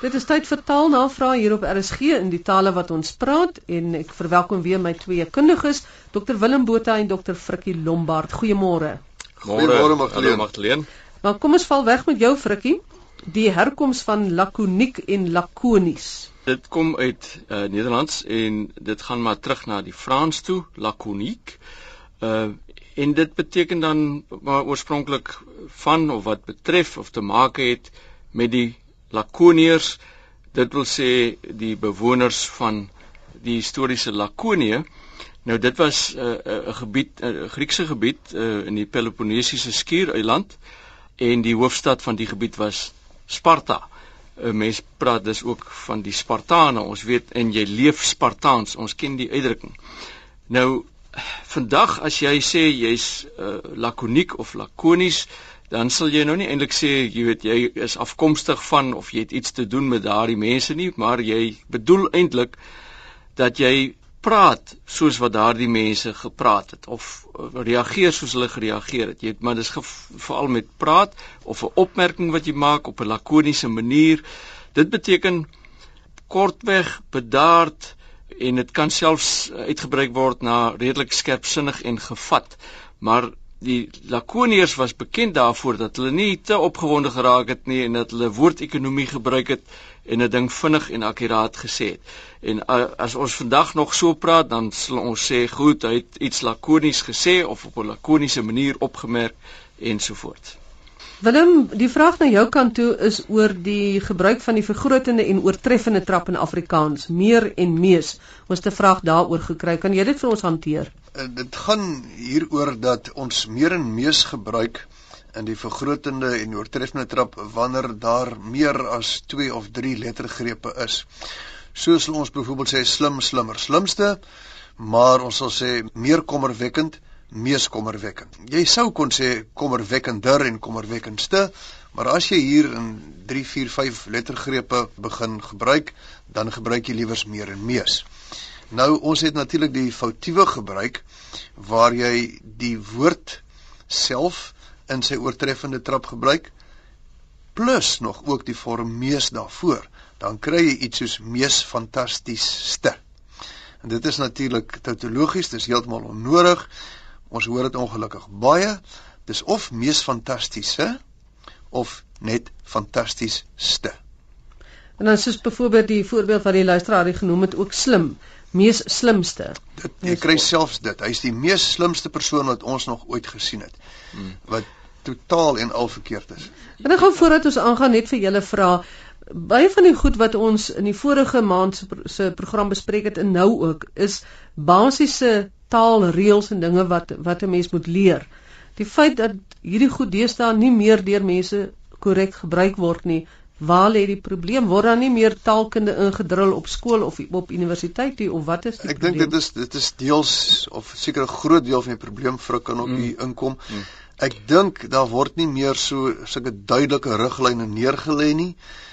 Dit is tyd vir taalnavrae hier op RSG in die tale wat ons praat en ek verwelkom weer my twee kundiges, Dr Willem Botha en Dr Frikkie Lombard. Goeiemôre. Goeiemôre Magdalene. Maar kom ons val weg met jou Frikkie. Die herkoms van lakoniek en lakonies. Dit kom uit uh, Nederlands en dit gaan maar terug na die Frans toe, lakoniek. Uh en dit beteken dan maar oorspronklik van of wat betref of te maak het met die Lakoniërs, dit wil sê die bewoners van die historiese Lakonië. Nou dit was 'n uh, uh, gebied, 'n uh, Griekse gebied uh, in die Peloponnesiese skiereiland en die hoofstad van die gebied was Sparta. uh, Mens praat dus ook van die Spartane. Ons weet en jy leef Spartaans. Ons ken die uitdrukking. Nou vandag as jy sê jy's uh, lakoniek of lakonies, dan sal jy nou nie eintlik sê jy weet jy is afkomstig van of jy het iets te doen met daardie mense nie, maar jy bedoel eintlik dat jy praat soos wat daardie mense gepraat het of reageer soos hulle gereageer het. Jy het maar dis veral met praat of 'n opmerking wat jy maak op 'n lakoniese manier. Dit beteken kortweg, bedaard en dit kan selfs uitgebreek word na redelik skerpsinnig en gevat. Maar die lakoniërs was bekend daarvoor dat hulle nie te opgewonde geraak het nie en dat hulle woordekonomie gebruik het en 'n ding vinnig en akkuraat gesê het. En uh, as ons vandag nog so praat, dan sal ons sê goed, hy het iets lakonies gesê of op 'n lakoniese manier opgemerk ensovoorts. Willem, die vraag na jou kant toe is oor die gebruik van die vergrotende en oortreffende trap in Afrikaans, meer en mees. Ons het 'n vraag daaroor gekry. Kan jy dit vir ons hanteer? Uh, dit gaan hieroor dat ons meer en mees gebruik in die vergrotende en oortreffende trap wanneer daar meer as 2 of 3 lettergrepe is. Soos ons byvoorbeeld sê slim, slimmer, slimste, maar ons sal sê meer kommerwekkend mees kommerwekkend. Jy sou kon sê kommerwekkender en kommerwekkendste, maar as jy hier in 3 4 5 lettergrepe begin gebruik, dan gebruik jy liewers meer en mees. Nou ons het natuurlik die foutiewe gebruik waar jy die woord self in sy oortreffende trap gebruik plus nog ook die vorm mees daarvoor, dan kry jy iets soos mees fantastiesste. En dit is natuurlik tautologies, dis heeltemal onnodig. Ons hoor dit ongelukkig baie. Dis of mees fantastiese of net fantastiesste. En dan soos byvoorbeeld die voorbeeld wat die luisteraar hier genoem het ook slim, mees slimste. Dit jy kry selfs dit. Hy's die mees slimste persoon wat ons nog ooit gesien het. Hmm. Wat totaal en al verkeerd is. En ek gaan voordat ons aangaan net vir julle vra baie van die goed wat ons in die vorige maand se program bespreek het en nou ook is basiese taalreëls en dinge wat wat 'n mens moet leer. Die feit dat hierdie goed deesdae nie meer deur mense korrek gebruik word nie, waar lê die probleem? Word daar nie meer taalkunde ingedrul op skool of op universiteit nie of wat is die Ek probleem? Ek dink dit is dit is deels of seker 'n groot deel van die probleem vir kan ook hier mm. inkom. Mm. Ek dink daar word nie meer so sulke duidelike riglyne neergelê nie. Uh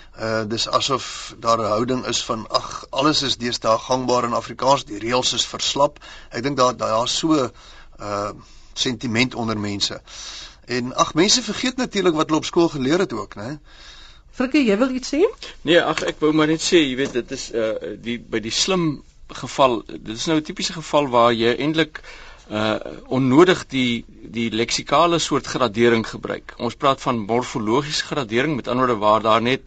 dis asof daar 'n houding is van ag alles is deesdae gangbaar in Afrikaans, die reëls is verslap. Ek dink daar daar's so uh sentiment onder mense. En ag mense vergeet natuurlik wat hulle op skool geleer het ook, né? Frikkie, jy wil iets sê? Nee, ag ek wou maar net sê, jy weet dit is uh die by die slim geval, dit is nou 'n tipiese geval waar jy eintlik uh onnodig die die leksikale soort gradering gebruik. Ons praat van morfologiese gradering, met ander woorde waar daar net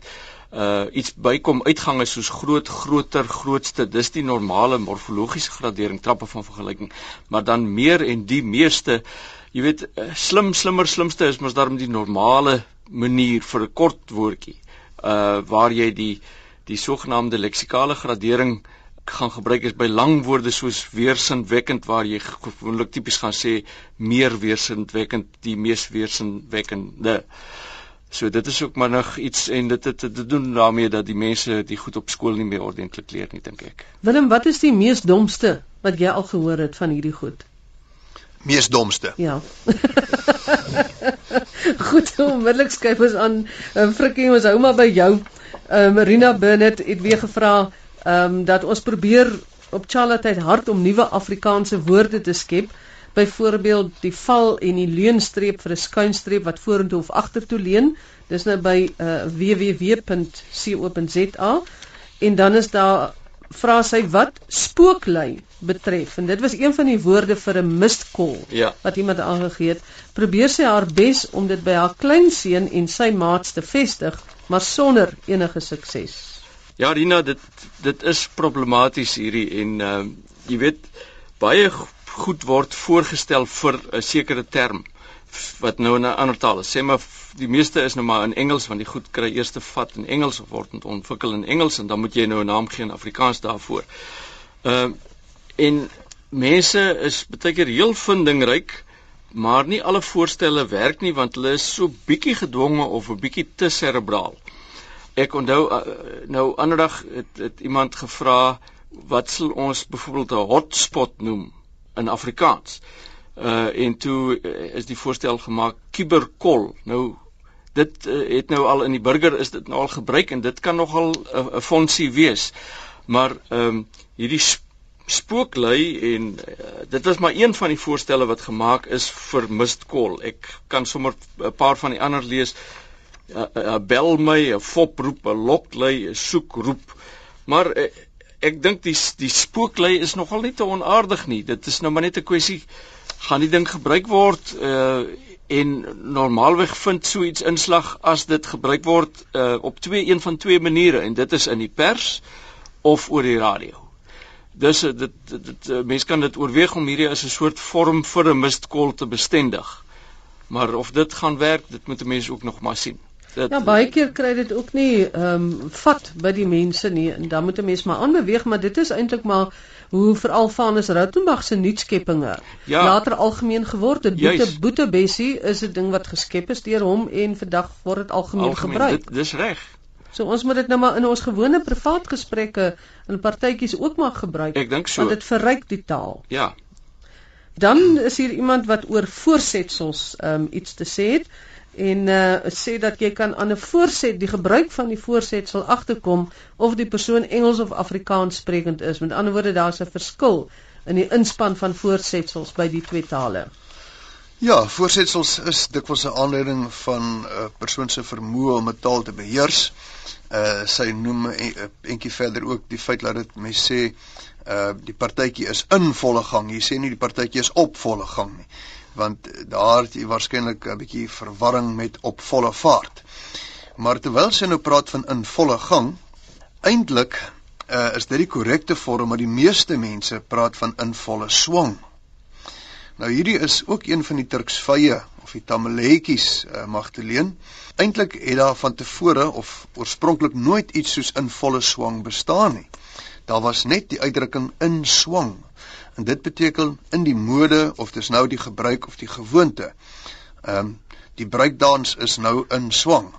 uh iets bykom uitgange soos groot groter grootste. Dis die normale morfologiese gradering trappe van vergelyking. Maar dan meer en die meeste jy weet uh, slim slimmer slimste is mos daarom die normale manier vir 'n kort woordjie uh waar jy die die sogenaamde leksikale gradering gaan gebruik is by lang woorde soos weersinwekkend waar jy gewoonlik tipies gaan sê meer weersinwekkend die mees weersinwekkende So dit is ook maar nog iets en dit het te doen daarmee dat die mense die goed op skool nie meer ordentlik leer nie dink ek. Willem, wat is die mees domste wat jy al gehoor het van hierdie goed? Mees domste. Ja. goed, onmiddellik skuif ons aan um, Frikkie, ons hou maar by jou. Uh, Marina Burnett het weer gevra ehm um, dat ons probeer op Charlotte hard om nuwe Afrikaanse woorde te skep byvoorbeeld die val en die leunstreep vir 'n skuinstreep wat vorentoe of agtertoe leun Dis nou by uh, www.co.za en dan is daar vra sy wat spooklei betref en dit was een van die woorde vir 'n mistkol ja. wat iemand aangegee het. Probeer sy haar bes om dit by haar kleinseun en sy maats te vestig maar sonder enige sukses. Ja Rina dit dit is problematies hierdie en uh, jy weet baie goed word voorgestel vir 'n sekere term wat nou in 'n ander taal is. Sê maar die meeste is nou maar in Engels want die goed kry eers te vat in Engels of word ontwikkel in Engels en dan moet jy nou 'n naam gee in Afrikaans daarvoor. Ehm uh, en mense is baie keer heel vindingryk, maar nie alle voorstelle werk nie want hulle is so bietjie gedwonge of 'n bietjie te serebraal. Ek onthou uh, nou ander dag het, het iemand gevra wat sal ons byvoorbeeld 'n hotspot noem in Afrikaans uh en toe uh, is die voorstel gemaak kuberkol. Nou dit uh, het nou al in die burger is dit nou al gebruik en dit kan nogal 'n uh, fondsie wees. Maar ehm um, hierdie spooklei en uh, dit was maar een van die voorstelle wat gemaak is vir mistkol. Ek kan sommer 'n paar van die ander lees. 'n uh, uh, bel my, 'n foproep, 'n loklei, 'n soekroep. Maar uh, ek dink die die spooklei is nogal nie te onaardig nie. Dit is nou maar net 'n kwessie gaan die ding gebruik word uh en normaalweg vind so iets inslag as dit gebruik word uh op twee een van twee maniere en dit is in die pers of oor die radio. Dus dit dit, dit uh, mense kan dit oorweeg om hierdie as 'n soort vorm vir 'n mistkol te bestendig. Maar of dit gaan werk, dit moet mense ook nog maar sien. Dit, ja, baie keer kry dit ook nie ehm um, vat by die mense nie en dan moet 'n mens maar aanbeweeg, maar dit is eintlik maar hoe veral Vanus Rautenbach se nuutskeppinge ja, later algemeen geword het. Boete Boete Bessie is 'n ding wat geskep is deur hom en vandag word dit algemeen, algemeen gebruik. Dit dis reg. So ons moet dit nou maar in ons gewone privaat gesprekke en partytjies ook maar gebruik. Ek dink so. Want dit verryk die taal. Ja. Dan is hier iemand wat oor voorsetsels ehm um, iets te sê het en uh, sê dat jy kan aan 'n voorset die gebruik van die voorsetsel agterkom of die persoon Engels of Afrikaans sprekend is. Met ander woorde daar's 'n verskil in die inspann van voorsetsels by die twee tale. Ja, voorsetsels is dikwels 'n aanleiding van 'n uh, persoon se vermoë om 'n taal te beheers. Uh sy noem 'n uh, entjie verder ook die feit dat dit mense sê uh die partytjie is in volle gang. Jy sê nie die partytjie is op volle gang nie want daar het jy waarskynlik 'n bietjie verwarring met op volle vaart. Maar terwyl sy nou praat van in volle gang, eintlik uh, is dit die korrekte vorm, maar die meeste mense praat van in volle swang. Nou hierdie is ook een van die Turksvye of die Tamiletjies uh, Magdalene. Eintlik het daar van tevore of oorspronklik nooit iets soos in volle swang bestaan nie. Daar was net die uitdrukking in swang en dit beteken in die mode of dis nou die gebruik of die gewoonte. Ehm um, die bruikdans is nou in swang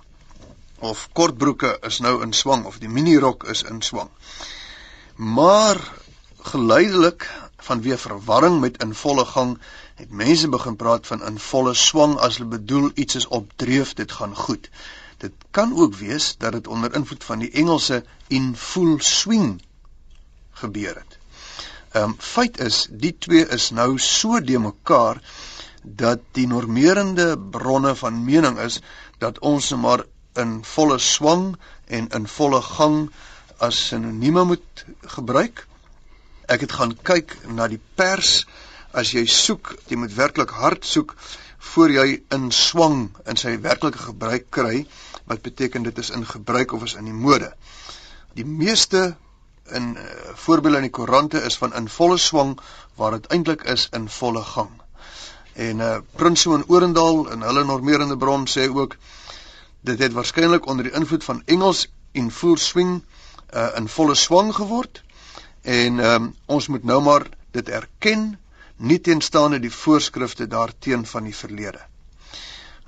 of kortbroeke is nou in swang of die minirok is in swang. Maar geleidelik vanweë verwarring met in volle gang het mense begin praat van in volle swang as hulle bedoel iets is op dreef dit gaan goed. Dit kan ook wees dat dit onder invloed van die Engelse in full swing gebeur het. Ehm um, feit is die twee is nou so de mekaar dat die normerende bronne van mening is dat ons nou maar in volle swang en in volle gang as sinonieme moet gebruik. Ek het gaan kyk na die pers as jy soek, jy moet werklik hard soek voor jy in swang in sy werklike gebruik kry wat beteken dit is in gebruik of is in die mode. Die meeste in uh, voorbeelde in die koerante is van in volle swang waar dit eintlik is in volle gang. En uh Prinsloo en Orendal in hulle normerende bron sê ook dit het waarskynlik onder die invloed van Engels in full swing uh in volle swang geword. En um ons moet nou maar dit erken nie teenstaande die voorskrifte daarteen van die verlede.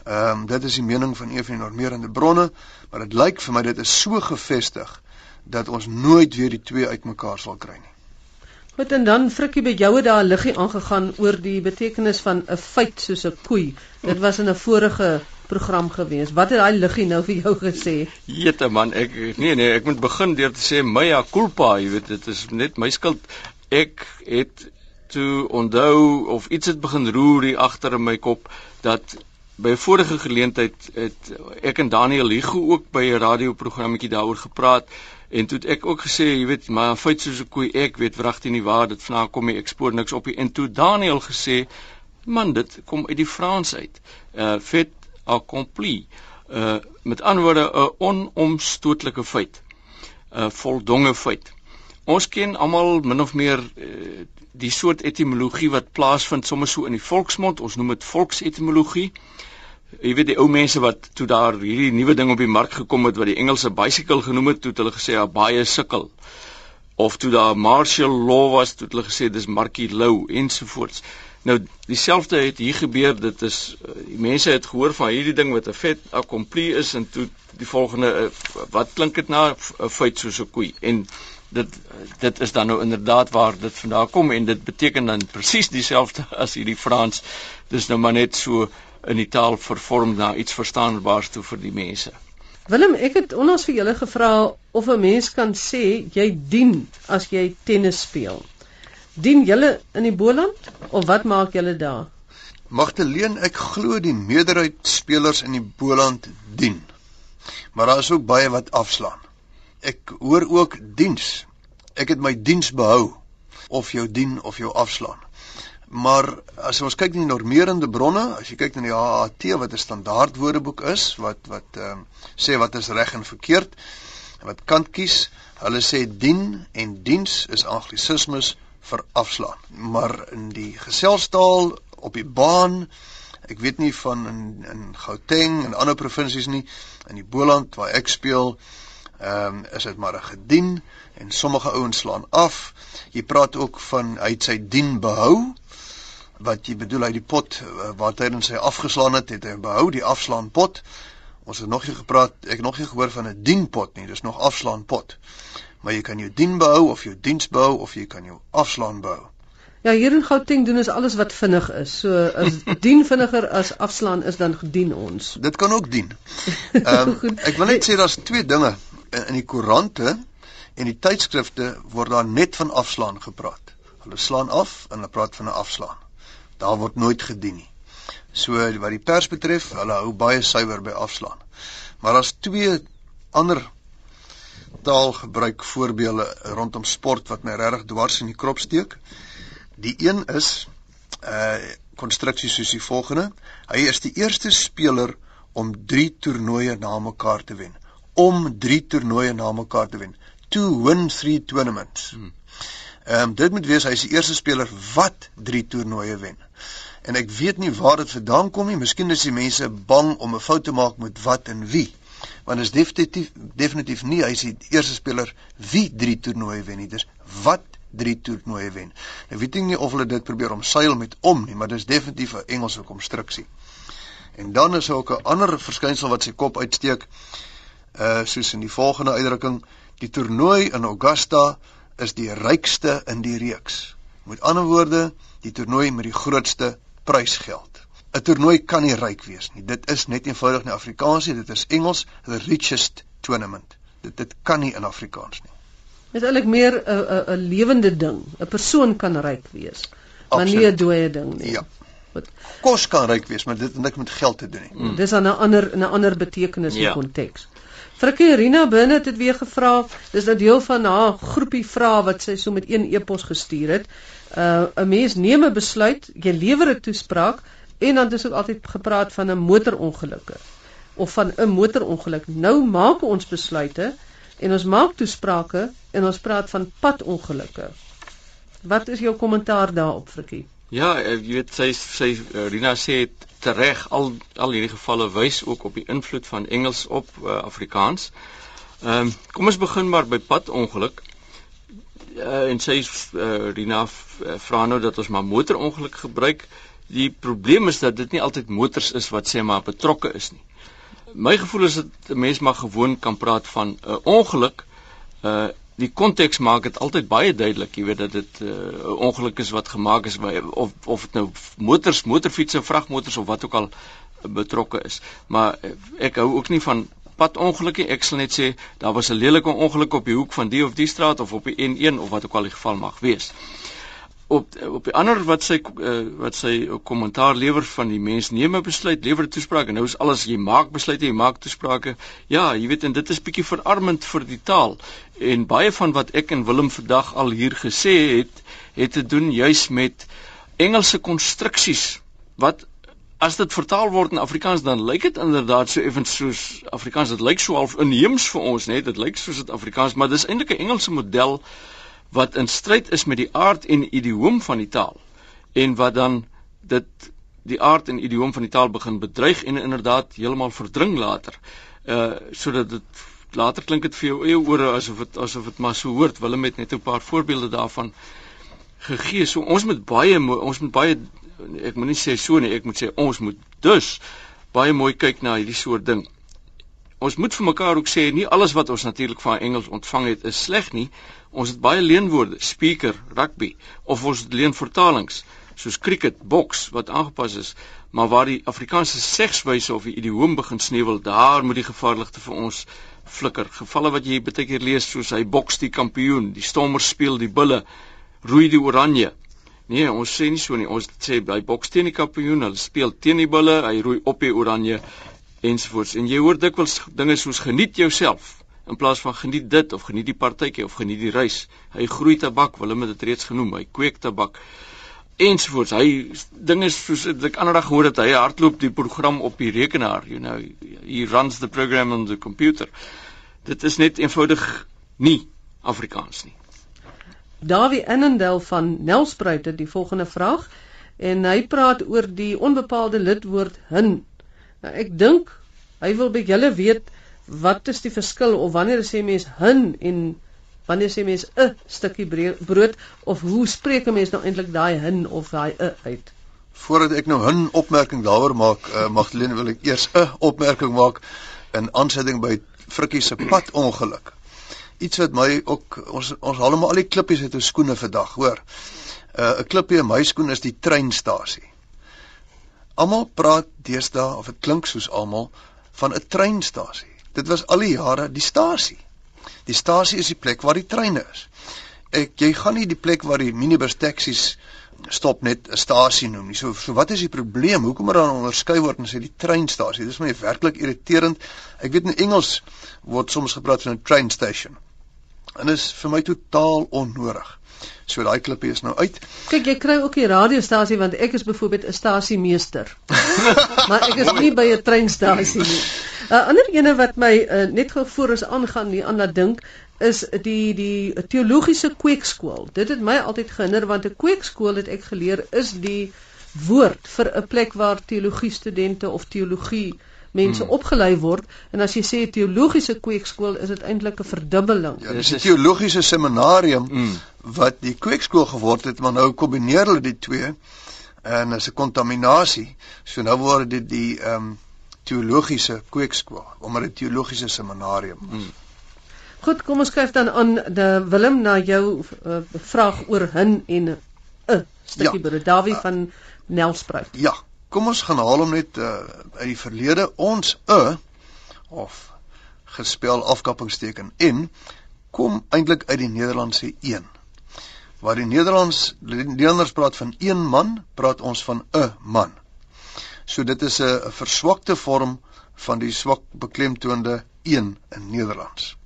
Ehm um, dit is die mening van een van die normerende bronne, maar dit lyk vir my dit is so gefestig dat ons nooit weer die twee uitmekaar sal kry nie. Goed en dan Frikkie by jou het daar 'n liggie aangegaan oor die betekenis van 'n feit soos 'n koei. Dit was in 'n vorige program gewees. Wat het daai liggie nou vir jou gesê? Jete man, ek nee nee, ek moet begin deur te sê mea culpa, jy weet dit is net my skuld. Ek het toe onthou of iets het begin roer hier agter in my kop dat by 'n vorige geleentheid het ek en Daniel Ligo ook by 'n radioprogrammetjie daaroor gepraat en toe het ek ook gesê, jy weet, maar feit soos 'n koei ek weet wragtig nie waar dit vanaand kom nie, ek spoor niks op nie. En toe Daniel gesê, man, dit kom uit die Frans uit. Uh fait accompli. Uh met ander woorde 'n onomstotelike feit. 'n voldonge feit. Ons ken almal min of meer uh, die soort etimologie wat plaasvind sommer so in die volksmond. Ons noem dit volksetimologie. Jy weet die ou mense wat toe daar hierdie nuwe ding op die mark gekom het wat die Engelse bicycle genoem het, toe het hulle gesê ja baie sukkel. Of toe daar martial law was, toe het hulle gesê dis markie low ensovoorts. Nou dieselfde het hier gebeur. Dit is eh, die mense het gehoor van hierdie ding wat 'n vet accompli is en toe die volgende eh, wat klink dit na 'n feit soos 'n koei en dit dit is dan nou inderdaad waar dit vandaan kom en dit beteken dan presies dieselfde as hierdie Frans. Dis nou maar net so in die taal vervorm na iets verstaanbaars toe vir die mense. Willem, ek het onlangs vir julle gevra of 'n mens kan sê jy dien as jy tennis speel. Dien julle in die Boland of wat maak julle daar? Magteleen, ek glo die meerderheid spelers in die Boland dien. Maar daar is ook baie wat afslaan ek hoor ook diens. Ek het my diens behou of jou dien of jou afslaan. Maar as ons kyk na die normerende bronne, as jy kyk na die HAT wat 'n standaard woordeboek is wat wat ehm um, sê wat is reg en verkeerd en wat kant kies, hulle sê dien en diens is anglisismes vir afslaan. Maar in die geselstaal op die baan, ek weet nie van in in Gauteng en ander provinsies nie, in die Boland waar ek speel, ehm um, is dit maar 'n gedien en sommige ouens slaan af. Jy praat ook van hy het sy dien behou wat jy bedoel hy die pot uh, wat hy in sy afgeslaan het, het hy behou die afslaan pot. Ons het nog nie gepraat, ek nog nie gehoor van 'n dienpot nie, dis nog afslaan pot. Maar jy kan jou dien behou of jou diens behou of jy kan jou afslaan behou. Ja, hier in Gauteng doen ons alles wat vinnig is. So as dien vinniger as afslaan is dan gedien ons. Dit kan ook dien. Ehm um, ek wil net sê daar's twee dinge in die koerante en die tydskrifte word daar net van afslaan gepraat. Hulle slaan af en hulle praat van 'n afslaan. Daar word nooit gedien nie. So wat die pers betref, hulle hou baie suiwer by afslaan. Maar daar's twee ander taalgebruik voorbeelde rondom sport wat my regtig dwars in die krop steek. Die een is 'n uh, konstruksie soos die volgende. Hy is die eerste speler om 3 toernooie na mekaar te wen om 3 toernooie na mekaar te wen. To win 3 tournaments. Hmm. Ehm um, dit moet wees hy is die eerste speler wat 3 toernooie wen. En ek weet nie waar dit vandaan kom nie. Miskien is die mense bang om 'n fout te maak met wat en wie. Want is definitief definitief nie hy is die eerste speler wie 3 toernooie wen nie. Dis wat 3 toernooie wen. Ek weet nie of hulle dit probeer omseil met om nie, maar dis definitief 'n Engelse konstruksie. En dan is ook 'n ander verskynsel wat sy kop uitsteek uh soos in die volgende uitdrukking die toernooi in Augusta is die rykste in die reeks. Met ander woorde, die toernooi met die grootste prysgeld. 'n Toernooi kan nie ryk wees nie. Dit is net eenvoudig nie Afrikaans nie, dit is Engels, the richest tournament. Dit dit kan nie in Afrikaans nie. Dit is eintlik meer 'n 'n 'n lewende ding. 'n Persoon kan ryk wees, maar nie 'n dooie ding nie. Ja. Wat kos kan ryk wees, maar dit het niks met geld te doen nie. Mm. Dis 'n ander 'n ander betekenis ja. in konteks. Frikkie Rina binne het dit weer gevra. Dis nou deel van haar groepie vrae wat sy so met een e-pos gestuur het. Uh 'n mens neem 'n besluit, jy lewer 'n toespraak en dan is ook altyd gepraat van 'n motorongelukke of van 'n motorongeluk. Nou maak ons besluite en ons maak toesprake en ons praat van padongelukke. Wat is jou kommentaar daarop, Frikkie? Ja, jy weet sy sy Rina sê tereg al al hierdie gevalle wys ook op die invloed van Engels op uh, Afrikaans. Ehm um, kom ons begin maar by padongeluk. Uh, en sy uh, Rina vra nou dat ons maar motorongeluk gebruik. Die probleem is dat dit nie altyd motors is wat sê maar betrokke is nie. My gevoel is dat 'n mens maar gewoon kan praat van 'n uh, ongeluk uh die konteks maak dit altyd baie duidelik, jy weet dat dit 'n uh, ongeluk is wat gemaak is by of of dit nou motors, motorfietsse, vragmotors of wat ook al betrokke is. Maar ek hou ook nie van padongelukke. Ek sal net sê daar was 'n lelike ongeluk op die hoek van die of die straat of op die N1 of wat ook al die geval mag wees. op op die ander wat sy uh, wat sy kommentaar lewer van die mens neem 'n besluit, lewer 'n toespraak en nou is alles jy maak besluite, jy maak toesprake. Ja, jy weet en dit is bietjie verarmend vir die taal. En baie van wat ek en Willem vandag al hier gesê het, het te doen juis met Engelse konstruksies wat as dit vertaal word in Afrikaans dan lyk dit inderdaad so effens soos Afrikaans. Dit lyk so half inheems vir ons, net dit lyk soos dit Afrikaans, maar dis eintlik 'n Engelse model wat in stryd is met die aard en idioom van die taal en wat dan dit die aard en idioom van die taal begin bedreig en inderdaad heeltemal verdring later. Uh sodat dit later klink dit vir jou eie ore asof dit asof dit maar so hoort. Willem het net 'n paar voorbeelde daarvan gegee. So ons moet baie ons moet baie ek moet nie sê so nie, ek moet sê ons moet dus baie mooi kyk na hierdie soort ding ons moet vir mekaar ook sê nie alles wat ons natuurlik van Engels ontvang het is sleg nie. Ons het baie leenwoorde, speaker, rugby of ons leen vertalings soos cricket, boks wat aangepas is, maar waar die Afrikaanse segswyse of die idioom begin sneuwel, daar moet die gevaarligte vir ons flikker. Gevalle wat jy baie keer lees soos hy boks die kampioen, die stommers speel die bulle, roei die oranje. Nee, ons sê nie so nie. Ons sê hy boks teen die kampioen, hulle speel teen die bulle, hy roei op die oranje ensovoorts. En jy hoor dikwels dinge soos geniet jouself in plaas van geniet dit of geniet die partytjie of geniet die reis. Hy groei tabak, hulle dit reeds genoem, hy kweek tabak ensovoorts. Hy dinge soos ek ander dag gehoor het hy hardloop die program op die rekenaar, you know, he runs the program on the computer. Dit is net eenvoudig nie Afrikaans nie. Dawie Innendel van Nelspruit het die volgende vraag en hy praat oor die onbepaalde lidwoord hin Nou ek dink hy wil by julle weet wat is die verskil of wanneer sê mens hin en wanneer sê mens 'n stukkie brood of hoe spreek 'n mens nou eintlik daai hin of daai 'n uit? Voordat ek nou 'n opmerking daaroor maak, uh, Magdalene wil ek eers 'n opmerking maak in aansetting by Frikkie se pad ongeluk. Iets wat my ook ons ons haal hom al die klippies uit ons skoene vandag, hoor. 'n uh, klippie in my skoen is die treinstasie. Almal praat deesdae of dit klink soos almal van 'n treinstasie. Dit was al die jare die stasie. Die stasie is die plek waar die treine is. Ek jy gaan nie die plek waar die minibus taksies stop net 'n stasie noem nie. So so wat is die probleem? Hoekom moet dan onderskei word en sê die treinstasie? Dis my werklik irriterend. Ek weet in Engels word soms gepraat van 'n train station. En is vir my totaal onnodig. So daai klippie is nou uit. Kyk, jy kry ook die radiostasie want ek is byvoorbeeld 'n stasiemeester. maar ek is nie by 'n treinstasie nie. 'n uh, Ander ene wat my uh, net gou voor ons aangaan nie aan laat dink is die die teologiese kweekskool. Dit het my altyd gehinder want 'n kweekskool het ek geleer is die woord vir 'n plek waar teologie studente of teologie mense hmm. opgelei word en as jy sê teologiese kweekskool is dit eintlik 'n verdubbeling. Ja, dis 'n teologiese seminarium hmm. wat die kweekskool geword het, maar nou kombineer hulle die twee en is 'n kontaminasie. So nou word dit die ehm um, teologiese kweekskool, omdat dit teologiese seminarium is. Hmm. Goed, kom ons kyk dan aan die Willem na jou uh, vraag oor hin en 'n uh, stukkie ja, brood Dawie uh, van Nelspruit. Ja, kom ons gaan haal hom net uh, uit die verlede ons 'n of gespel afkappingsteken en kom eintlik uit die Nederlandse een. Waar die Nederlands Nederlanders praat van een man, praat ons van 'n man. So dit is 'n verswakte vorm van die swak beklemtoonde een in Nederlands.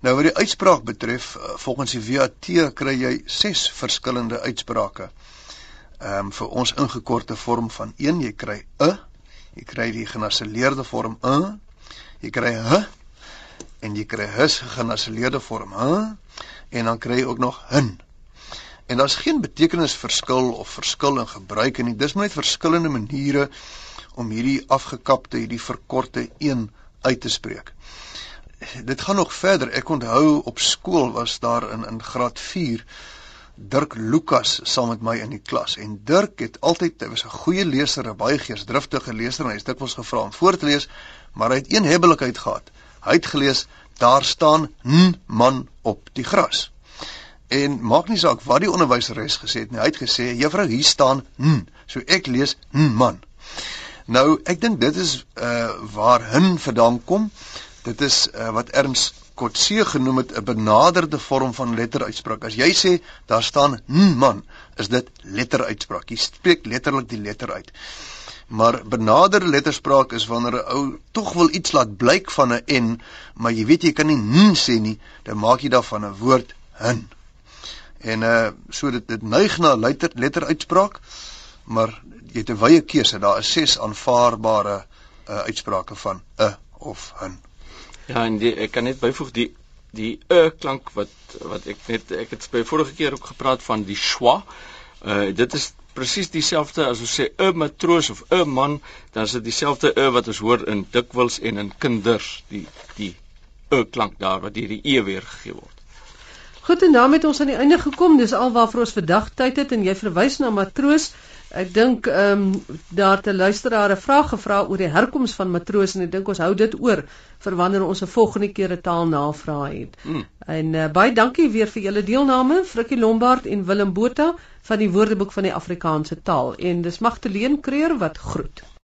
Nou wat die uitspraak betref, uh, volgens die WAT kry jy 6 verskillende uitsprake ehm um, vir ons ingekorte vorm van 1 jy kry 'n jy kry die genasseleerde vorm 'n jy kry 'h en jy kry hus genasseleerde vorm 'h en dan kry jy ook nog 'n en daar's geen betekenisverskil of verskil in gebruik en dis net verskillende maniere om hierdie afgekapte hierdie verkorte 1 uit te spreek. Dit gaan nog verder. Ek onthou op skool was daar in in graad Dirk Lukas saam met my in die klas en Dirk het altyd hy was 'n goeie leser, 'n baie geesdriftige leser en hy het dikwels gevra om voor te lees, maar hy het een hebbelikheid gehad. Hy het gelees daar staan 'n man op die gras. En maak nie saak wat die onderwyseres gesê het nie, hy het gesê juffrou hier staan 'n. So ek lees 'n man. Nou ek dink dit is uh waar hin vandaan kom. Dit is uh, wat Ernst Kotse genoem het 'n benaderde vorm van letteruitspraak. As jy sê daar staan n man, is dit letteruitspraak. Jy spreek letterlik die letter uit. Maar benaderde letterspraak is wanneer 'n ou tog wil iets laat blyk van 'n n, maar jy weet jy kan nie n sê nie, dan maak jy daarvan 'n woord hin. En uh so dit dit neig na letter letteruitspraak, maar jy het 'n wye keuse. Daar is ses aanvaarbare uh uitsprake van 'n of 'n. Ja, en die, ek kan net byvoeg die die e klank wat wat ek net ek het by vorige keer ook gepraat van die schwa. Uh dit is presies dieselfde as ons sê 'n matroos of 'n man, dan is dit dieselfde e wat ons hoor in dikwels en in kinders, die die e klank daar wat deur die e weer gegee word. Goed en daarmee het ons aan die einde gekom. Dis alwaarvoor ons vandag tyd het en jy verwys na matroos. Ek dink ehm um, daar te luisteraar 'n vraag gevra oor die herkoms van matroos en ek dink ons hou dit oor vir wanneer ons 'n volgende keer 'n taal navraag het. Mm. En uh, baie dankie weer vir julle deelname, Frikkie Lombard en Willem Botha van die Woordeboek van die Afrikaanse taal en dis Magtleen Kreur wat groet.